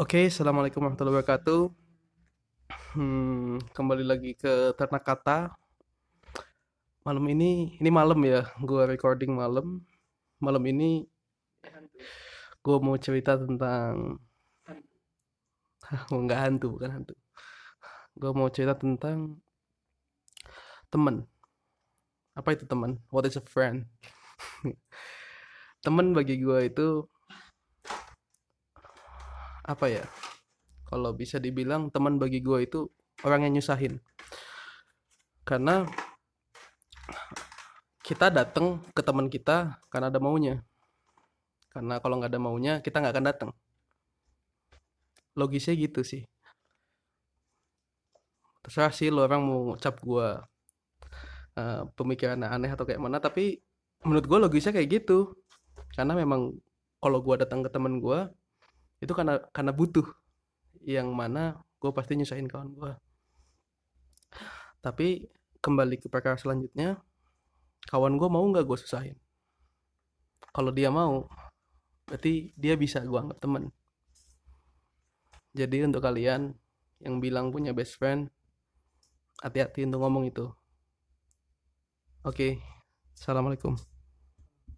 Oke, assalamualaikum warahmatullahi wabarakatuh. Hmm, kembali lagi ke ternak kata. Malam ini, ini malam ya, gue recording malam. Malam ini gue mau cerita tentang, nggak hantu, bukan hantu. Gue mau cerita tentang teman. Apa itu teman? What is a friend? teman bagi gue itu apa ya kalau bisa dibilang teman bagi gue itu orang yang nyusahin. Karena kita datang ke teman kita karena ada maunya. Karena kalau nggak ada maunya kita nggak akan datang logisnya gitu sih. Terserah sih lo orang mau cap gue uh, pemikiran aneh atau kayak mana tapi menurut gue logisnya kayak gitu. Karena memang kalau gue datang ke temen gue itu karena karena butuh. Yang mana gue pasti nyusahin kawan gue tapi kembali ke perkara selanjutnya kawan gue mau nggak gue susahin? Kalau dia mau berarti dia bisa gue anggap temen. Jadi untuk kalian yang bilang punya best friend hati-hati untuk ngomong itu. Oke assalamualaikum